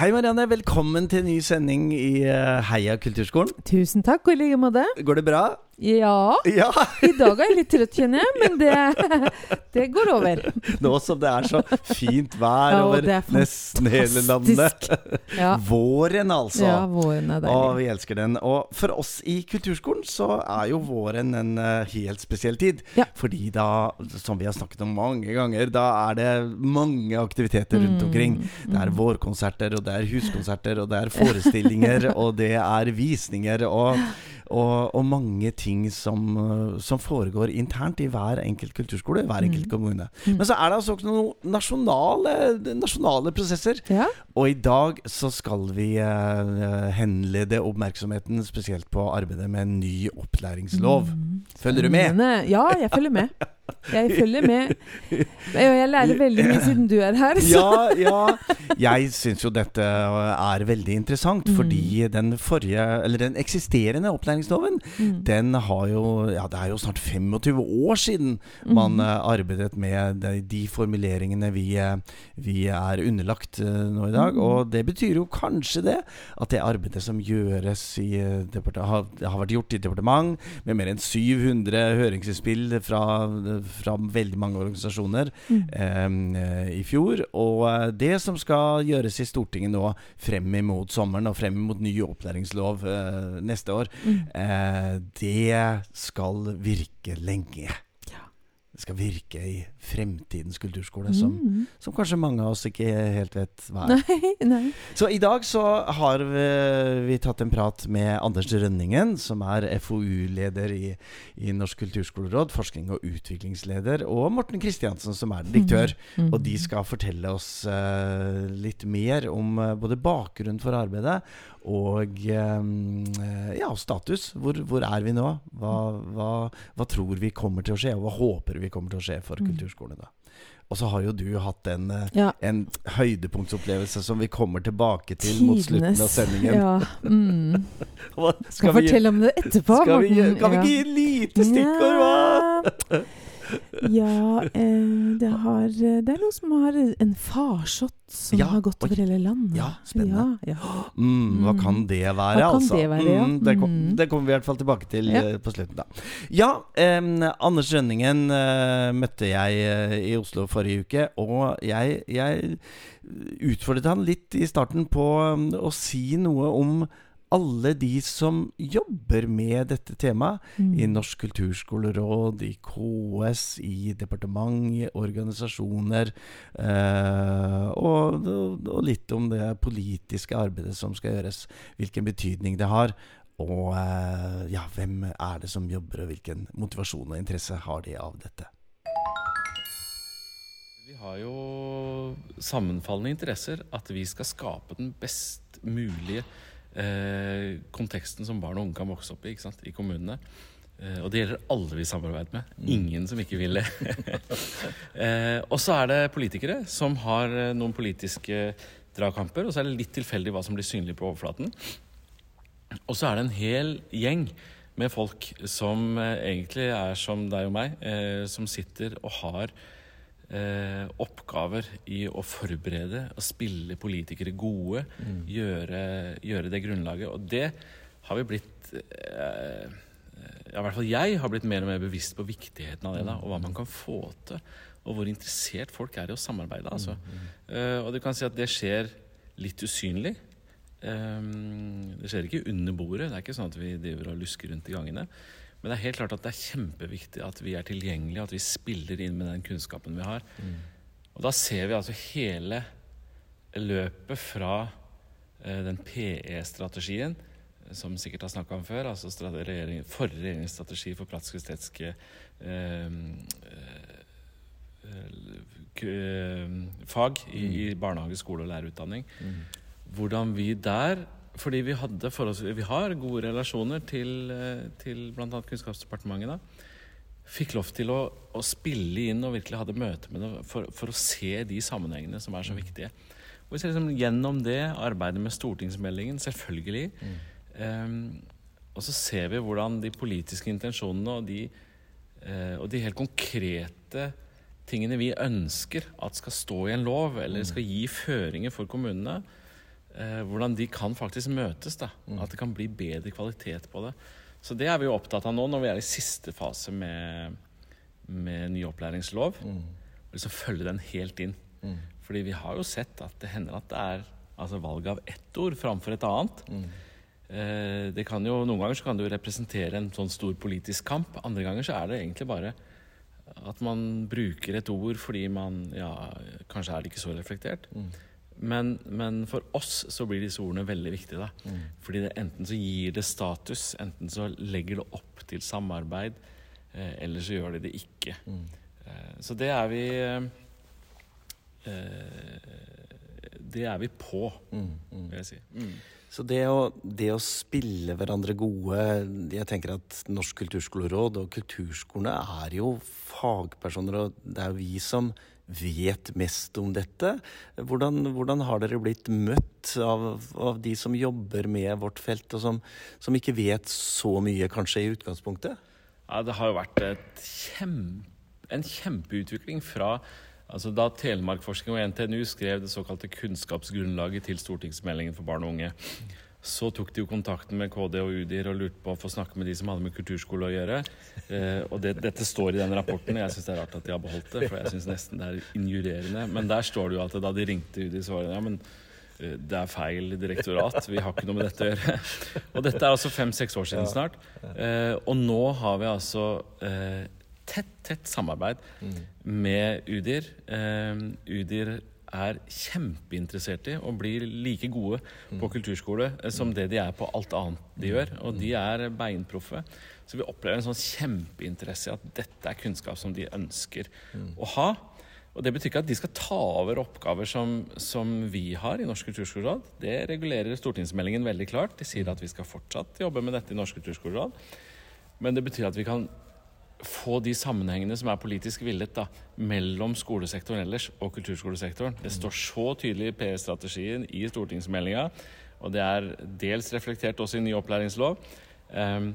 Hei Marianne, velkommen til en ny sending i eh, Heia kulturskolen. Tusen takk, og i like måte. Går det bra? Ja. Ja! I dag er jeg litt trøtt, kjenner jeg, men det, det går over. Nå som det er så fint vær Ja, over er nesten hele landet. Ja, Våren, altså. ja våren er deilig. Og vi elsker den. Og for oss i kulturskolen så er jo våren en eh, helt spesiell tid. Ja. Fordi da, som vi har snakket om mange ganger, da er det mange aktiviteter rundt Mm, omkring. Det er vårkonserter, og det er huskonserter, og det er forestillinger, og det er visninger, og, og, og mange ting som, eh, som foregår internt i hver enkelt kulturskole, hver enkelt Mm. kommune. Men så er det altså også noen nasjonale, nasjonale prosesser. Ja, Og i dag så skal vi eh, henlede oppmerksomheten spesielt på arbeidet med en ny opplæringslov. Følger du med? Ja, jeg følger med. Jeg følger med. Jeg lærer veldig mye siden du er her. Så. Ja, ja. Jeg syns jo dette er veldig interessant, Mm. fordi den forrige, eller den eksisterende opplæringsloven, Mm. den har jo Ja, det er jo snart 25 år siden Mm. man eh, arbeidet med de, de formuleringene vi, eh, vi er underlagt eh, nå i dag. Mm. Og det betyr jo kanskje det, at det arbeidet som gjøres i har, har vært gjort i departement, med mer enn 700 høringsinnspill fra, fra veldig mange organisasjoner Mm. eh, i fjor. Og det som skal gjøres i Stortinget nå frem imot sommeren og frem imot ny opplæringslov eh, neste år, Mm. Eh, det skal virke lenge. Ja. Det skal virke i fremtidens kulturskole, som, Mm. som kanskje mange av oss ikke helt vet hva er. Nei, nei. Så i dag så har vi, vi tatt en prat med Anders Rønningen, som er FoU-leder i, i Norsk kulturskoleråd, forskning og utviklingsleder, og Morten Kristiansen, som er direktør. Mm. Og de skal fortelle oss eh, litt mer om eh, både bakgrunnen for arbeidet og eh, ja, status. Hvor, hvor er vi nå? Hva, hva, hva tror vi kommer til å skje, og hva håper vi kommer til å skje for Mm. kulturskolene? da? Og så har jo du hatt en, eh, Ja. en høydepunktsopplevelse som vi kommer tilbake til mot slutten av sendingen. Ja. Mm. Skal vi- fortelle om det etterpå. skal vi, kan vi Ja. ikke gi et lite stikkord, hva? Ja, eh, det, har, det er noen som har en farsott som Ja, har gått over hele landet. Ja, spennende. Ja, ja. Mm, hva Mm. kan det være, Hva kan altså? det være, ja? Mm, det, kom, Mm. det kommer vi i hvert fall tilbake til eh, på slutten, da. Ja, eh, Anders Rønningen eh, møtte jeg eh, i Oslo forrige uke, og jeg, jeg utfordret han litt i starten på å si noe om alle de som jobber med dette temaet. Mm. I Norsk kulturskoleråd, i KS, i departement, i organisasjoner. Eh, og, og litt om det politiske arbeidet som skal gjøres. Hvilken betydning det har. Og eh, ja, hvem er det som jobber, og hvilken motivasjon og interesse har de av dette? Vi har jo sammenfallende interesser. At vi skal skape den best mulige konteksten som barn og unge kan vokse opp i i kommunene. Eh, og det gjelder alle vi samarbeider med. Ingen som ikke vil det. eh, og så er det politikere som har eh, noen politiske dragkamper, og så er det litt tilfeldig hva som blir synlig på overflaten. Og så er det en hel gjeng med folk som eh, egentlig er som deg og meg, eh, som sitter og har eh, oppgaver i å forberede og spille politikere gode. Gjøre, gjøre det grunnlaget. Og det har vi blitt eh, ja, I hvert fall jeg har blitt mer og mer bevisst på viktigheten av det. da, Og hva man kan få til. Og hvor interessert folk er i å samarbeide. altså. Eh, og du kan si at det skjer litt usynlig. Um, det skjer ikke under bordet. Det er ikke sånn at vi driver og lusker rundt i gangene. Men det er helt klart at det er kjempeviktig at vi er tilgjengelige, at vi spiller inn med den kunnskapen vi har. Og da ser vi altså hele løpet fra eh, den PE-strategien, som vi sikkert har snakka om før, altså regjering, forrige regjerings strategi for praktisk-estetiske eh, eh, eh, fag i, i barnehage, skole og lærerutdanning. Hvordan vi der fordi vi, hadde vi har gode relasjoner til, eh, til bl.a. Kunnskapsdepartementet. da, Fikk lov til å, å spille inn og virkelig hadde møte med det for, for å se de sammenhengene som er så viktige. Og vi ser liksom Gjennom det arbeidet med stortingsmeldingen, selvfølgelig. Ehm, og så ser vi hvordan de politiske intensjonene og de, uh, og de helt konkrete tingene vi ønsker at skal stå i en lov, eller skal gi føringer for kommunene, eh, hvordan de kan faktisk møtes. da, At det kan bli bedre kvalitet på det. Så det er vi jo opptatt av nå når vi er i siste fase med, med ny opplæringslov. Og liksom følge den helt inn. Fordi vi har jo sett at det hender at det er altså valg av ett ord framfor et annet. Eh, det kan jo, Noen ganger så kan det jo representere en sånn stor politisk kamp. Andre ganger så er det egentlig bare at man bruker et ord fordi man ja, Kanskje er det ikke så reflektert. Men, men for oss så blir disse ordene veldig viktige. da. Fordi det, enten så gir det status, enten så legger det opp til samarbeid, eh, eller så gjør det det ikke. Eh, så det er vi eh, Det er vi på, vil jeg si. Mm. Så det å, det å spille hverandre gode Jeg tenker at Norsk kulturskoleråd og kulturskolene er jo fagpersoner, og det er jo vi som vet mest om dette. Hvordan, hvordan har dere blitt møtt av, av de som jobber med vårt felt, og som, som ikke vet så mye, kanskje, i utgangspunktet? Ja, det har jo vært kjempe, en kjempeutvikling fra altså Da Telemarkforskning og NTNU skrev det såkalte kunnskapsgrunnlaget til stortingsmeldingen for barn og unge, så tok de jo kontakten med KD og UDIR og lurte på å få snakke med de som hadde med kulturskole å gjøre. Eh, og det, dette står i den rapporten, og jeg syns det er rart at de har beholdt det. For jeg syns nesten det er injurerende. Men der står det jo at da de ringte UDIR, så var det ja, men eh, det er feil direktorat. Vi har ikke noe med dette å gjøre. Og dette er altså fem-seks år siden snart. Eh, og nå har vi altså eh, tett, tett samarbeid med UDIR. Eh, UDIR er kjempeinteressert i og blir like gode på kulturskole eh, som det de er på alt annet de gjør. Og de er beinproffe. Så vi opplever en sånn kjempeinteresse i at dette er kunnskap som de ønsker å ha. Og Det betyr ikke at de skal ta over oppgaver som, som vi har i Norsk kulturskoleråd. Det regulerer stortingsmeldingen veldig klart. De sier at vi skal fortsatt jobbe med dette i Norsk kulturskoleråd. Men det betyr at vi kan få de sammenhengene som er politisk villet da, mellom skolesektoren ellers og kulturskolesektoren. Det står så tydelig i PS-strategien i stortingsmeldinga, og det er dels reflektert også i ny opplæringslov. Um,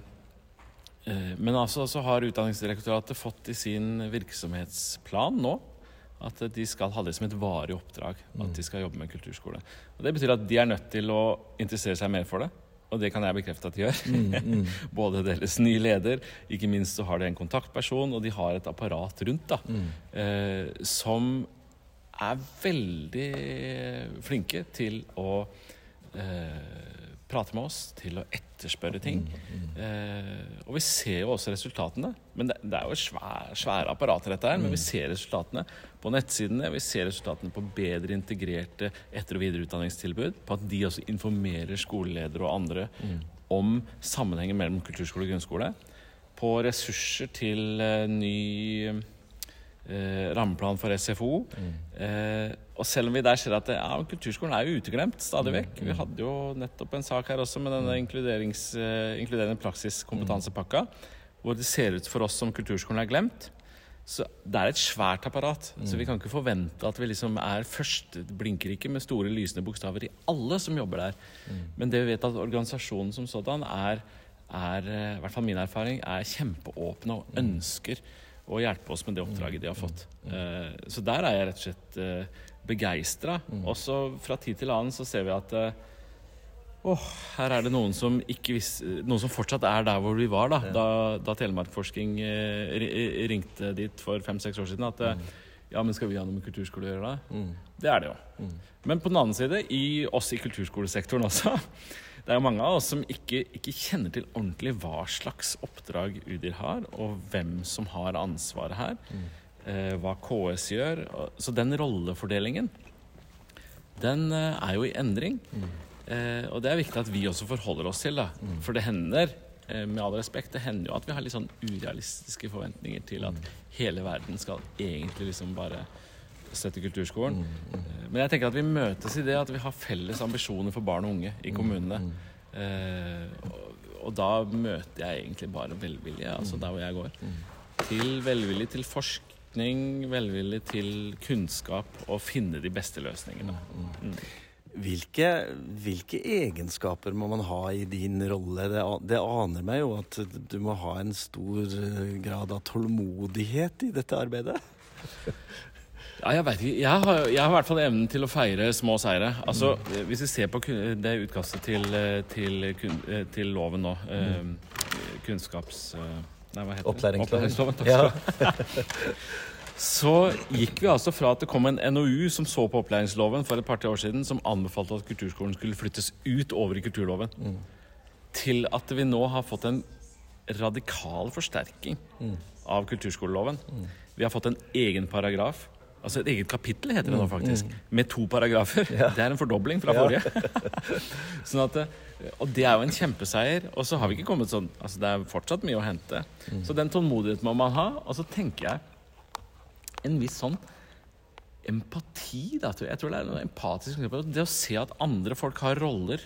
men altså så har Utdanningsdirektoratet fått i sin virksomhetsplan nå at de skal ha det som et varig oppdrag. At de skal jobbe med kulturskole. Og Det betyr at de er nødt til å interessere seg mer for det. Og det kan jeg bekrefte at de gjør. Både deres nye leder, ikke minst så har de en kontaktperson, og de har et apparat rundt da, eh, som er veldig flinke til å eh, prate med oss, til å etterspørre ting. Eh, og vi ser jo også resultatene. Men det, det er jo svære, svære apparater, dette her. Men vi ser resultatene på nettsidene. Vi ser resultatene på bedre integrerte etter- og videreutdanningstilbud. På at de også informerer skoleledere og andre om sammenhengen mellom kulturskole og grunnskole. På ressurser til eh, ny eh, rammeplan for SFO. Eh, og selv om vi der ser at det, ja, kulturskolen er jo uteglemt stadig vekk. Vi hadde jo nettopp en sak her også med denne inkluderings, eh, inkluderende praksiskompetansepakka, hvor det ser ut for oss som kulturskolen er glemt. Så det er et svært apparat. Så vi kan ikke forvente at vi liksom er først. Det blinker ikke med store, lysende bokstaver i alle som jobber der. Men det vi vet at organisasjonen som sådan er, er eh, i hvert fall min erfaring, er kjempeåpne og ønsker å hjelpe oss med det oppdraget de har fått. Eh, Så der er jeg rett og slett eh, begeistra. Også fra tid til annen så ser vi at Åh, her er det noen som, ikke vis, noen som fortsatt er der hvor vi var da, da, da Telemarkforsking ringte dit for fem-seks år siden. At ja, men skal vi ha noe med kulturskole å gjøre da? Det er det jo. Men på den annen side, i oss i kulturskolesektoren også, det er jo mange av oss som ikke, ikke kjenner til ordentlig hva slags oppdrag UDIR har, og hvem som har ansvaret her. Eh, hva KS gjør. Så den rollefordelingen, den eh, er jo i endring. Eh, og det er viktig at vi også forholder oss til. da. For det hender, med all respekt, det hender jo at vi har litt sånn urealistiske forventninger til at hele verden skal egentlig liksom bare støtte kulturskolen. Eh, Men jeg tenker at vi møtes i det at vi har felles ambisjoner for barn og unge i kommunene. Eh, og, da møter jeg egentlig bare velvilje, altså der hvor jeg går. Til velvilje til forskning, velvilje til kunnskap og finne de beste løsningene. Hvilke, hvilke egenskaper må man ha i din rolle? Det, det aner meg jo at du må ha en stor eh, grad av tålmodighet i dette arbeidet. Ja, jeg veit ikke. Jeg har, jeg har i hvert fall evnen til å feire små seire. Altså, Hvis vi ser på det utkastet til, eh, til, eh, til loven nå mm. Kunnskaps... eh, Nei, hva heter Opplæringsloven. Opplæringsloven. Takk Ja. skal du ha. Så gikk vi altså fra at det kom en NOU som så på opplæringsloven for et par-tre år siden, som anbefalte at kulturskolen skulle flyttes ut over i kulturloven, til at vi nå har fått en radikal forsterking av kulturskoleloven. Vi har fått en egen paragraf. Altså et eget kapittel heter det nå, faktisk. Med to paragrafer. Det er en fordobling fra Ja. forrige. sånn at, og det er jo en kjempeseier. Og så har vi ikke kommet sånn altså Det er fortsatt mye å hente. Så den tålmodigheten må man ha. Og så tenker jeg en viss sånn empati, da. tror Jeg tror det er noe empatisk. Det å se at andre folk har roller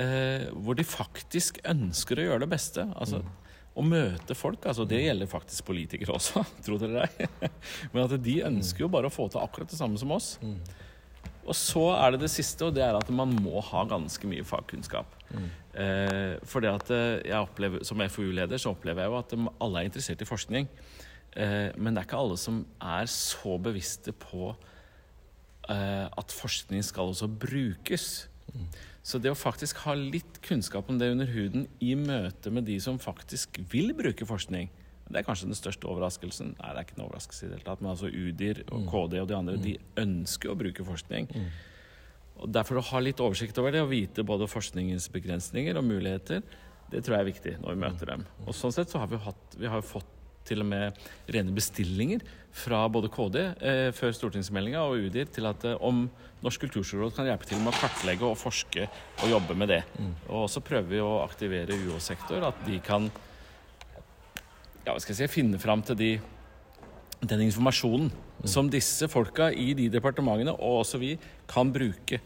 eh, hvor de faktisk ønsker å gjøre det beste. Altså, Å møte folk. altså Det gjelder faktisk politikere også, tro det eller ei. Men at de ønsker jo bare å få til akkurat det samme som oss. Og så er det det siste, og det er at man må ha ganske mye fagkunnskap. Eh, for det at eh, jeg opplever, Som FoU-leder så opplever jeg jo at alle er interessert i forskning. Eh, men det er ikke alle som er så bevisste på eh, at forskning skal også brukes. Så det å faktisk ha litt kunnskap om det under huden i møte med de som faktisk vil bruke forskning, det er kanskje den største overraskelsen. Nei, det er ikke en overraskelse i det hele tatt, men altså UDIR og KD og de andre, de ønsker å bruke forskning. Og Derfor å ha litt oversikt over det og vite både forskningens begrensninger og muligheter, det tror jeg er viktig når vi møter dem. Og sånn sett så har vi, hatt, vi har fått til og med rene bestillinger fra både KD eh, før stortingsmeldinga og UDIR til at eh, om Norsk kulturskoleråd kan hjelpe til med å kartlegge og forske og jobbe med det. Og så prøver vi å aktivere UH-sektor, at de kan ja, hva skal jeg si, finne fram til de, den informasjonen som disse folka i de departementene, og også vi, kan bruke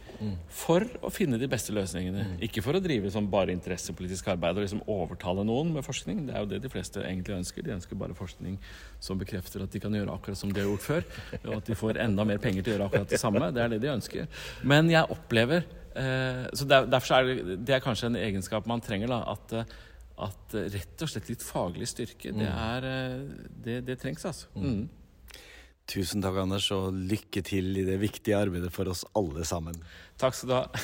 for å finne de beste løsningene. Ikke for å drive som bare interessepolitisk arbeid og liksom overtale noen med forskning. Det er jo det de fleste egentlig ønsker. De ønsker bare forskning som bekrefter at de kan gjøre akkurat som de har gjort før, og at de får enda mer penger til å gjøre akkurat det samme. Det er det de ønsker. Men jeg opplever eh, Så derfor er det, det er kanskje en egenskap man trenger, da. At eh, at rett og slett litt faglig styrke, det, er, eh, det, det trengs, altså. Mm. Tusen takk, Anders, og lykke til i det viktige arbeidet for oss alle sammen. Takk skal du ha.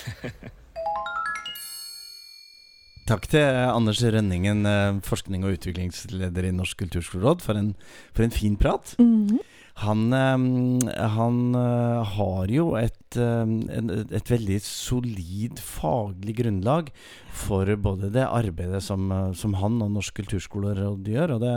Takk til Anders Rønningen, eh, forskning- og utviklingsleder i Norsk kulturskoleråd, for en, for en fin prat. Mhm. Han, eh, han eh, har jo et, eh, et veldig solid faglig grunnlag for både det arbeidet som, eh, som han og Norsk kulturskoleråd gjør, og det,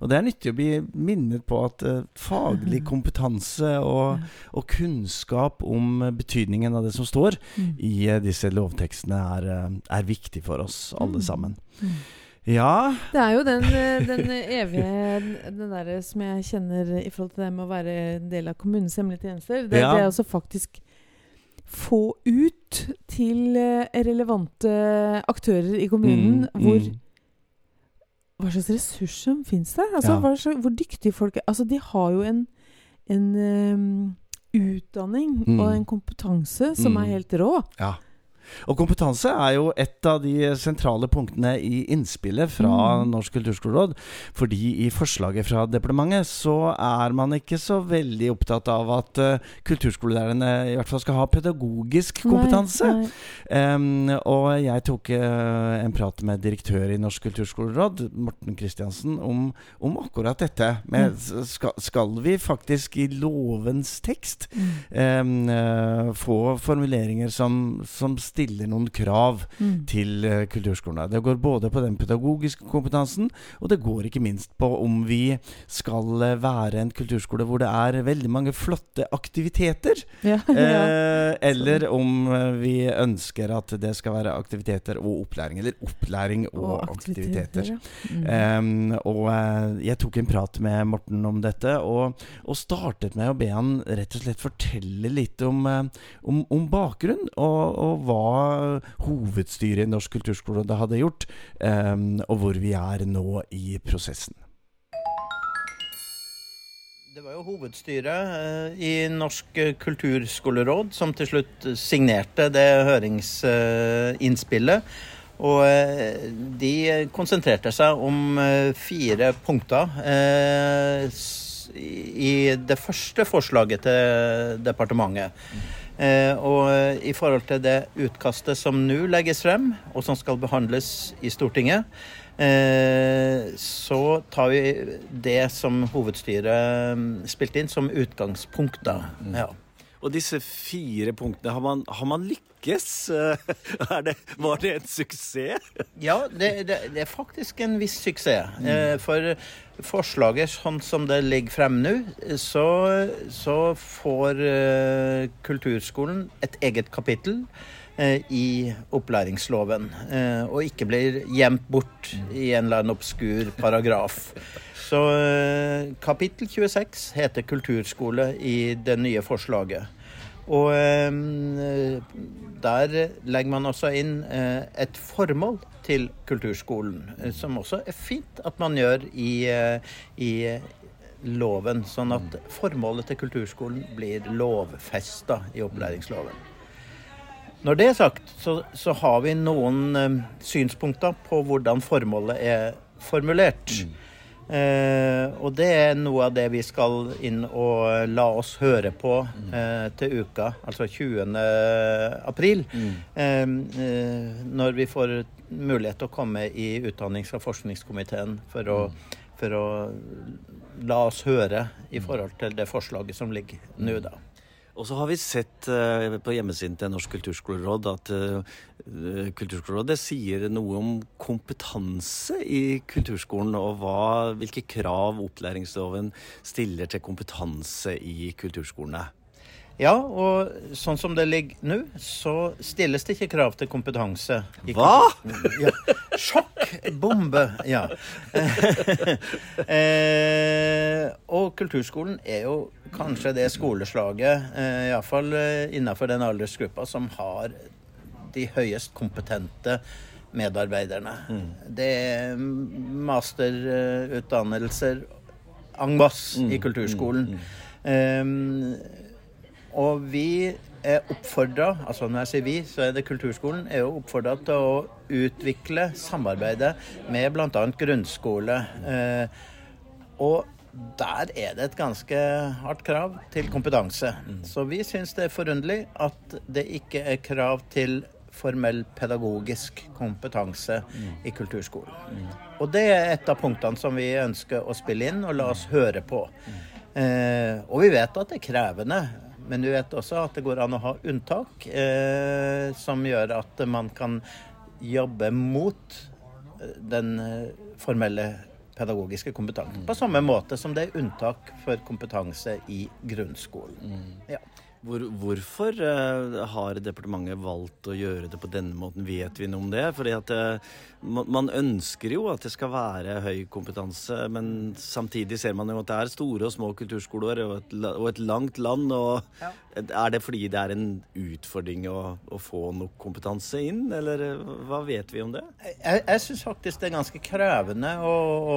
og det er nyttig å bli minnet på at eh, faglig kompetanse og, og kunnskap om betydningen av det som står Mm. i disse lovtekstene, er, er viktig for oss alle Mm. sammen. Ja, Det er jo den, eh, den evige Den derre som jeg kjenner i forhold til det med å være en del av kommunens hemmelige tjenester. Det, Ja. det er også faktisk få ut til eh, relevante aktører i kommunen Mm, hvor mm. hva slags ressurs som finnes der. Altså, Ja. slags, hvor dyktige folk er. Altså, de har jo en, en um, utdanning Mm. og en kompetanse som Mm. er helt rå. Ja. Og kompetanse er jo et av de sentrale punktene i innspillet fra Mm. Norsk kulturskoleråd. Fordi i forslaget fra departementet så er man ikke så veldig opptatt av at uh, kulturskolelærerne i hvert fall skal ha pedagogisk kompetanse. Nei, nei. Um, og jeg tok uh, en prat med direktør i Norsk kulturskoleråd, Morten Kristiansen, om, om akkurat dette. Med, Mm. skal, skal vi faktisk i lovens tekst um, eh, få formuleringer som, som stiller noen krav Mm. til uh, kulturskolene. Det går både på den pedagogiske kompetansen, og det går ikke minst på om vi skal uh, være en kulturskole hvor det er veldig mange flotte aktiviteter. Ja, uh, eller om vi ønsker at det skal være aktiviteter og opplæring. Eller opplæring og, aktiviteter. ja. Mm. Um, og jeg tok en prat med Morten om dette, og, og startet med å be han rett og slett fortelle litt om, om, om bakgrunn, og, og hva hovedstyret i Norsk kulturskole da hadde gjort, em, og hvor vi er nå i prosessen. Det var jo hovedstyret eh, i Norsk eh, kulturskoleråd som til slutt signerte det høringsinnspillet. Og eh, de konsentrerte seg om fire punkter. i det første forslaget til departementet. Eh, og i forhold til det utkastet som nå legges frem, og som skal behandles i Stortinget, eh, så tar vi det som hovedstyret mm, spilte inn, som utgangspunkt, da. Ja. Og disse fire punktene, har man, har man lykkes? Det, var det en suksess? Ja, det, det, det, er faktisk en viss suksess. Mm. For forslaget sånn som det ligger frem nå, så, så får uh, kulturskolen et eget kapittel i opplæringsloven. Uh, og ikke blir gjemt bort i en eller annen obskur paragraf. Så kapittel 26 heter kulturskole i det nye forslaget. Og der legger man også inn et formål til kulturskolen, eh, som også er fint at man gjør i, eh, i loven, sånn at formålet til kulturskolen blir lovfesta i opplæringsloven. Når det er sagt, så, så har vi noen uh, synspunkter på hvordan formålet er formulert. Mm. Eh, og det er noe av det vi skal inn og la oss høre på eh, til uka, altså 20. april. Mm. Eh, når vi får mulighet til å komme i utdannings- og forskningskomiteen for å, mm. for å la oss høre i forhold til det forslaget som ligger nå, da. Og så har vi sett uh, på hjemmesiden til Norsk kulturskoleråd at uh, Kulturskolerådet sier noe om kompetanse i kulturskolen, og hva, hvilke krav opplæringsloven stiller til kompetanse i kulturskolene. Ja, og sånn som det ligger nå, så stilles det ikke krav til kompetanse. Hva?! Ja. Sjokk! Bombe! Ja. eh, og kulturskolen er jo kanskje det skoleslaget, eh, iallfall eh, innenfor den aldersgruppa, som har de høyest kompetente medarbeiderne. Mm. Det er masterutdannelser en masse mm. i kulturskolen. Mm. Um, og vi er oppfordra, altså når jeg sier vi, så er det kulturskolen, er jo oppfordra til å utvikle samarbeidet med bl.a. grunnskole. Eh, og der er det et ganske hardt krav til kompetanse. Mm. Så vi syns det er forunderlig at det ikke er krav til formell pedagogisk kompetanse mm. i kulturskolen. Mm. Og det er et av punktene som vi ønsker å spille inn og la oss høre på. Eh, og vi vet at det er krevende. Men du vet også at det går an å ha unntak eh, som gjør at man kan jobbe mot eh, den eh, formelle pedagogiske kompetansen. På samme måte som det er unntak for kompetanse i grunnskolen. Mm. Ja. Hvor, hvorfor uh, har departementet valgt å gjøre det på denne måten? Vet vi noe om det? Fordi at uh, Man ønsker jo at det skal være høy kompetanse, men samtidig ser man jo at det er store og små kulturskoler og et, og et langt land. og ja. Er det fordi det er en utfordring å, å, få nok kompetanse inn, eller hva vet vi om det? Jeg, jeg syns faktisk det er ganske krevende å, å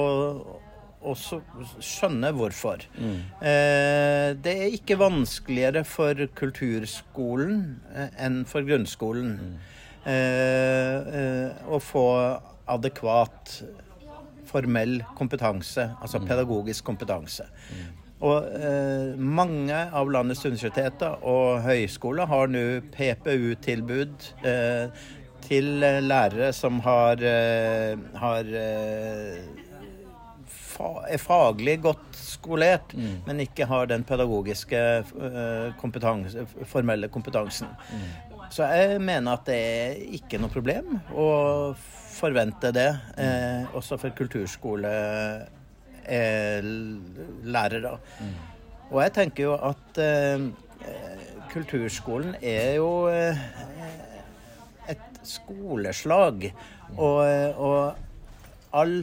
også skjønne hvorfor. Mm. Eh, det er ikke vanskeligere for kulturskolen eh, enn for grunnskolen mm. eh, eh å få adekvat formell kompetanse, altså mm. pedagogisk kompetanse. Mm. Og eh, mange av landets universiteter og høyskoler har nå PPU-tilbud eh, til lærere som har, har er faglig godt skolert, mm. men ikke har den pedagogiske uh, kompetanse, formelle kompetansen. Mm. Så jeg mener at det er ikke noe problem å forvente det, eh, også for kulturskolelærere. Mm. Og jeg tenker jo at eh, kulturskolen er jo eh, et skoleslag. Og, og all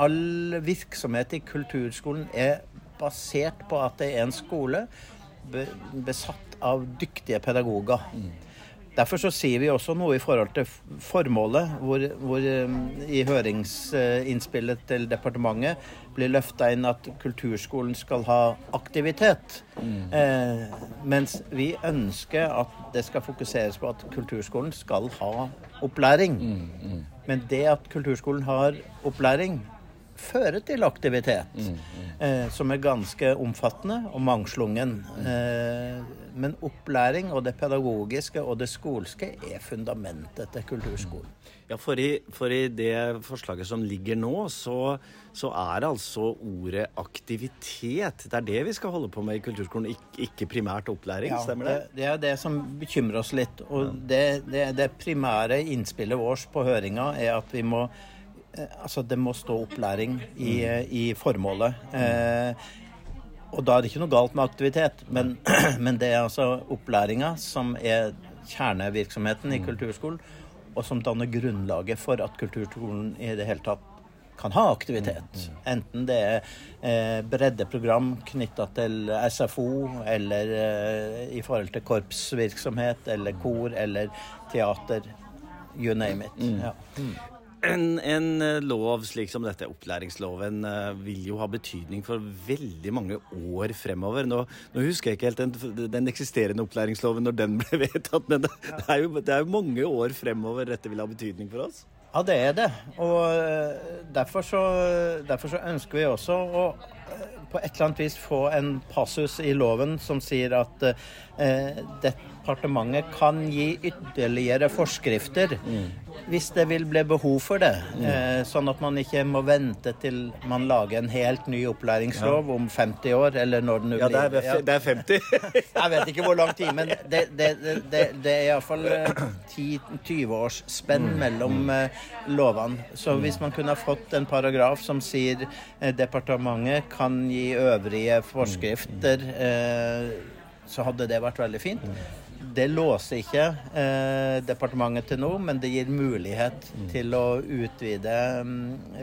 all virksomhet i kulturskolen er basert på at det er en skole besatt av dyktige pedagoger. Mm. Derfor så sier vi også noe i forhold til formålet, hvor, hvor um, i høringsinnspillet til departementet blir løfta inn at kulturskolen skal ha aktivitet. Mm. Eh, mens vi ønsker at det skal fokuseres på at kulturskolen skal ha opplæring. Mm, mm. Men det at kulturskolen har opplæring, føre til aktivitet. Eh, som er ganske omfattende og mangslungen. Eh, men opplæring og det pedagogiske og det skolske er fundamentet til kulturskolen. Ja, for i, for i, det forslaget som ligger nå, så, så, er altså ordet aktivitet. Det er det vi skal holde på med i kulturskolen, ikke, ikke primært opplæring. Ja, stemmer det? det? Det er det som bekymrer oss litt. Og det, det, det primære innspillet vårt på høringa er at vi må Altså, det må stå opplæring i, i formålet. Eh, og da er det ikke noe galt med aktivitet, men, men det er altså opplæringa som er kjernevirksomheten i kulturskolen og som danner grunnlaget for at kulturskolen i det hele tatt kan ha aktivitet. Enten det er eh, breddeprogram knytta til SFO, eller eh, i forhold til korpsvirksomhet, eller kor, eller teater. You name it. Mm. Ja. En, en, eh, lov slik som dette, opplæringsloven, eh, vil jo ha betydning for veldig mange år fremover. Nå, nå husker jeg ikke helt den, den, eksisterende opplæringsloven når den ble vedtatt, men det, det, er jo, det er jo mange år fremover dette vil ha betydning for oss? Ja, det er det. Og eh, derfor så, derfor så ønsker vi også å på et eller annet vis få en passus i loven som sier at eh, departementet kan gi ytterligere forskrifter mm. Hvis det vil bli behov for det. Mm. Eh, sånn at man ikke må vente til man lager en helt ny opplæringslov ja. om 50 år, eller når den ja, blir. Ja, det er 50. jeg vet ikke hvor lang tid, men det, det, det, det er iallfall 10-20 års spenn mm. mellom eh, lovene. Så hvis man kunne ha fått en paragraf som sier eh, departementet kan gi øvrige forskrifter, eh, så hadde det vært veldig fint. Det låser ikke eh, departementet til noe, men det gir mulighet mm. til å utvide um,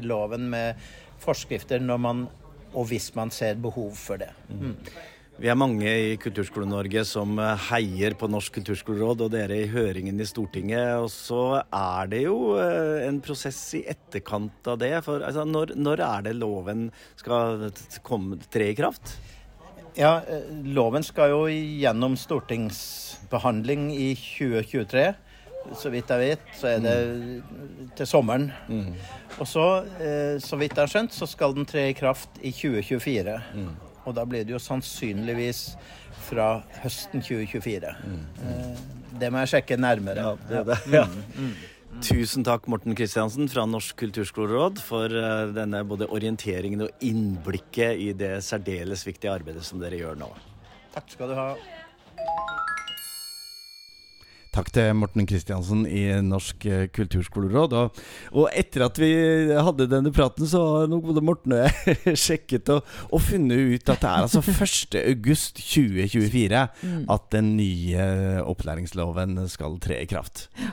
loven med forskrifter når man og hvis man ser behov for det. Mm. Vi er mange i Kulturskole-Norge som eh, heier på Norsk kulturskoleråd og dere i høringen i Stortinget. Og så er det jo eh, en prosess i etterkant av det. For altså, når, når, er det loven skal komme, tre i kraft? Ja, loven skal jo gjennom stortings behandling i 2023. Så vidt jeg vet, så er det til sommeren. Mm. Og så, eh, så vidt jeg har skjønt, så skal den tre i kraft i 2024. Mm. Og da blir det jo sannsynligvis fra høsten 2024. Mm. Eh, det må jeg sjekke nærmere. Ja, det er det. Ja. Mm. Mm. Tusen takk, Morten Kristiansen fra Norsk kulturskoleråd, for eh, denne både orienteringen og innblikket i det særdeles viktige arbeidet som dere gjør nå. Takk skal du ha. Takk til Morten Kristiansen i Norsk eh, kulturskoleråd. Og, og, etter at vi hadde denne praten, så har nok både Morten og jeg sjekket og, og, funnet ut at det er altså 1.8.2024 mm. at den nye opplæringsloven skal tre i kraft. Ja.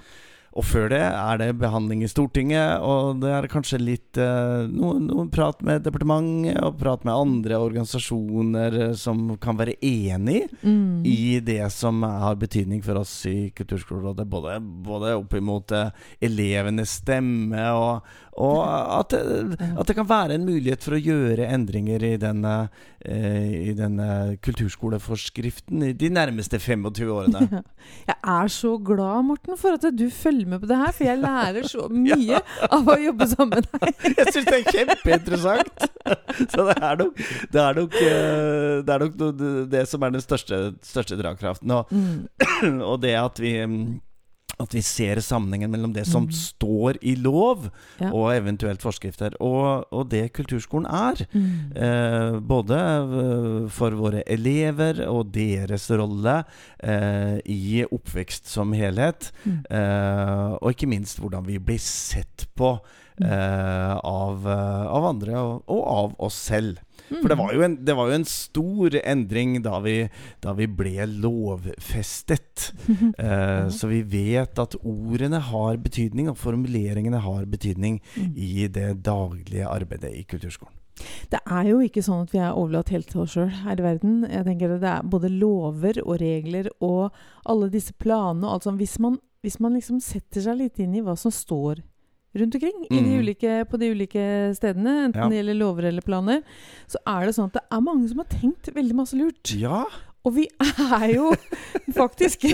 Og før det er det behandling i Stortinget, og det er kanskje litt eh, noen, noen, prat med departementet og prat med andre organisasjoner eh, som kan være enig mm. i det som har betydning for oss i Kulturskolerådet. Både, både opp imot eh, elevenes stemme og, og at det, at det, kan være en mulighet for å gjøre endringer i denne, eh, i denne kulturskoleforskriften i de nærmeste 25 årene. Jeg er så glad, Morten, for at du følger med på det her, for jeg lærer så mye av å jobbe sammen med deg. jeg syns det er kjempeinteressant. Så det er nok det, er nok, eh, det, er nok det som er den største, største dragkraften. Og, mm. og det at vi at vi ser sammenhengen mellom det som mm. står i lov, ja. og eventuelt forskrifter, og, og det kulturskolen er. Mm. Eh, både eh, for våre elever og deres rolle eh, i oppvekst som helhet, mm. eh, og ikke minst hvordan vi blir sett på mm. eh, av, eh, av, andre og, og av oss selv. For det var, en, det var, jo en, stor endring da vi, da vi ble lovfestet. eh, så vi vet at ordene har betydning, og formuleringene har betydning mm. i det daglige arbeidet i kulturskolen. Det er jo ikke sånn at vi er overlatt helt til oss sjøl her i verden. Jeg tenker at Det er både lover og regler og alle disse planene. Altså hvis man, hvis man liksom setter seg litt inn i hva som står rundt omkring mm. de ulike, på de ulike stedene, enten ja. det gjelder lover eller planer, så er det sånn at det er mange som har tenkt veldig masse lurt. Ja. Og vi er jo faktisk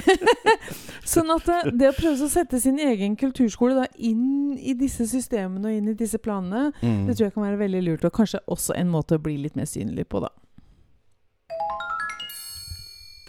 Sånn at det, det å prøve å sette sin egen kulturskole da inn i disse systemene og inn i disse planene, Mm. det tror jeg kan være veldig lurt, og kanskje også en måte å bli litt mer synlig på, da.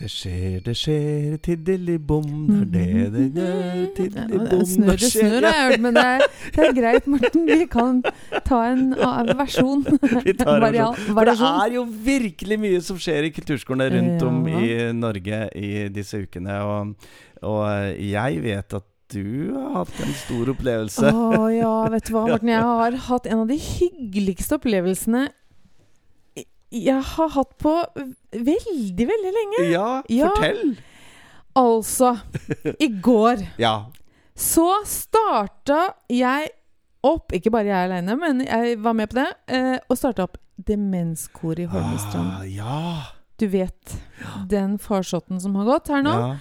Det skjer, det skjer, tiddeli-bom, det er det det tiddeli-bom det snør, det hørt, men det er, det er greit, Morten. Vi kan ta en versjon. Vi tar en versjon. For det er jo virkelig mye som skjer i kulturskolene rundt om i Norge i disse ukene. Og, og jeg vet at du har hatt en stor opplevelse. Å ja, vet du hva, Morten. Jeg har hatt en av de hyggeligste opplevelsene jeg har hatt på veldig, veldig lenge. Ja, Ja. fortell! Altså, i går Ja. så starta jeg opp Ikke bare jeg aleine, men jeg var med på det. Eh, og starta opp Demenskoret i Holmestrand. Ah, ja. Du vet den farsotten som har gått her nå? ja.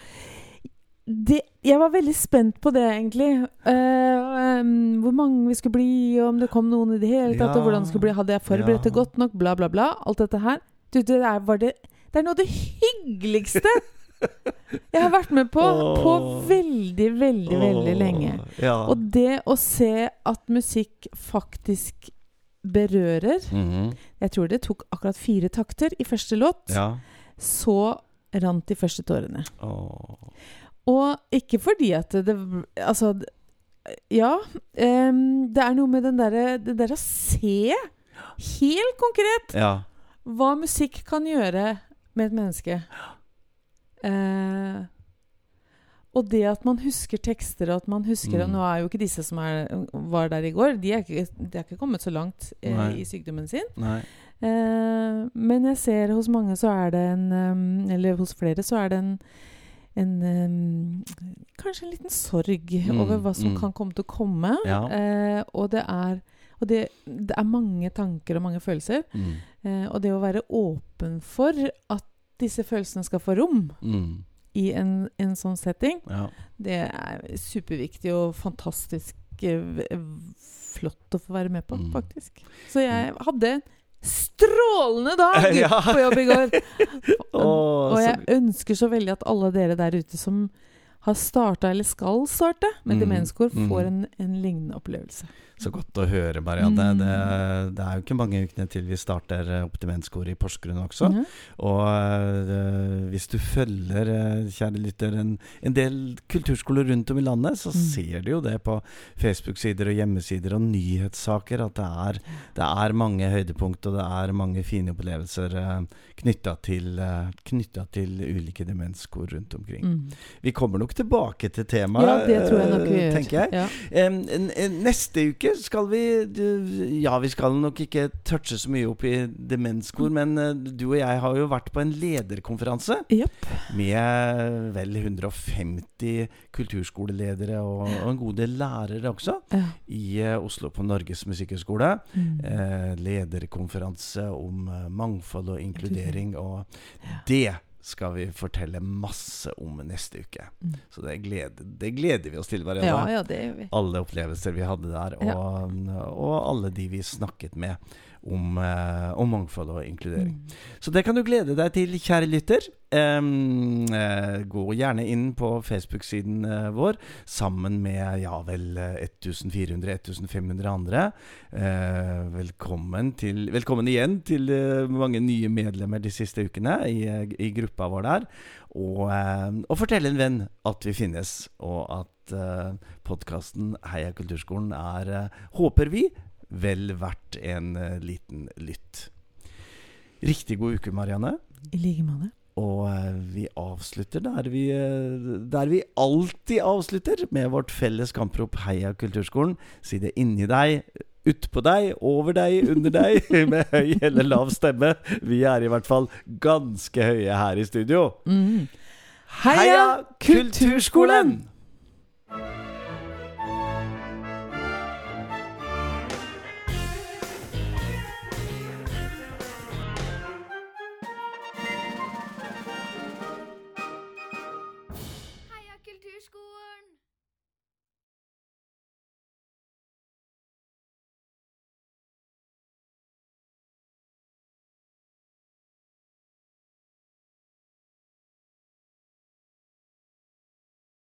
Det, jeg var veldig spent på det, egentlig. Uh, um, hvor mange vi skulle bli, og om det kom noen i det hele tatt. Ja. Og hvordan det skulle bli, Hadde jeg forberedt det Ja. godt nok? Bla, bla, bla. Alt dette her. Du, det, er, var det, det er noe av det hyggeligste jeg har vært med på på veldig, veldig, veldig, veldig lenge. Ja. Og det å se at musikk faktisk berører Mhm. Jeg tror det tok akkurat fire takter i første låt. ja. Så rant de første tårene. Åh. Og ikke fordi at det Altså, ja. Um, det er noe med den derre Det der å se helt konkret Ja. hva musikk kan gjøre med et menneske. Uh, og det at man husker tekster, og at man husker Mm. Nå er jo ikke disse som er, var der i går, de er ikke, de er ikke kommet så langt eh, i sykdommen sin. Eh, men jeg ser hos mange så er det en um, Eller hos flere så er det en, en um, Kanskje en liten sorg Mm, over hva som mm. kan komme til å komme. Ja. Eh, og det er og det, det er mange tanker og mange følelser. Mm. Eh, og det å være åpen for at disse følelsene skal få rom Mm. i en, en sånn setting, Ja. det er superviktig og fantastisk eh, flott å få være med på, Mm. faktisk. Så jeg hadde en strålende dag Ja. på jobb i går. Åh, og så- jeg ønsker så veldig at alle dere der ute som har starta eller skal starte med Mm, demenskor, mm. får en, en lignende opplevelse. Så godt å høre, Marianne. Mm. Det, det er jo ikke mange ukene til vi starter eh, menskoret i Porsgrunn også. Mm. Og uh, hvis du følger, eh, kjære lytter, en, en del kulturskoler rundt om i landet, så Mm. ser du jo det på Facebook-sider og hjemmesider og nyhetssaker at det er, det er mange høydepunkt og det er mange fine opplevelser uh, knytta til, uh, til ulike demenskor rundt omkring. Mm. Vi kommer nok tilbake til temaet, ja, det tror jeg nok vi gjør. tenker jeg. Ja. N- neste uke skal vi Ja, vi skal nok ikke touche så mye opp i demenskor, men eh, du og jeg har jo vært på en lederkonferanse yep. med vel 150 kulturskoleledere og, og en god del lærere også Ja. i eh, Oslo på Norges musikkhøgskole. Mm. Eh, lederkonferanse om eh, mangfold og inkludering, og det skal vi fortelle masse om neste uke. Mm. Så det gleder, det gleder vi oss til, Marianne ja, ja, det gjør vi. alle opplevelser vi hadde der, og, og alle de vi snakket med om, eh, om mangfold og inkludering. Mm. Så det kan du glede deg til, kjære lytter. Um, uh, gå gjerne inn på Facebook-siden uh, vår sammen med ja vel eh, 1400-1500 andre. Uh, velkommen, til, velkommen igjen til mange nye medlemmer de siste ukene i, i gruppa vår der. Og, og fortell en venn at vi finnes, og at podkasten Heia kulturskolen er, håper vi, vel verdt en eh, liten lytt. Riktig god uke, Marianne. I like måte. Og eh, vi avslutter der vi, eh, der vi alltid avslutter, med vårt felles kamprop 'Heia kulturskolen'. Si det inni deg, utpå deg, over deg, under deg, med høy eller lav stemme. Vi er i hvert fall ganske høye her i studio. Mm. Heia Kulturskolen! Heia Kulturskolen!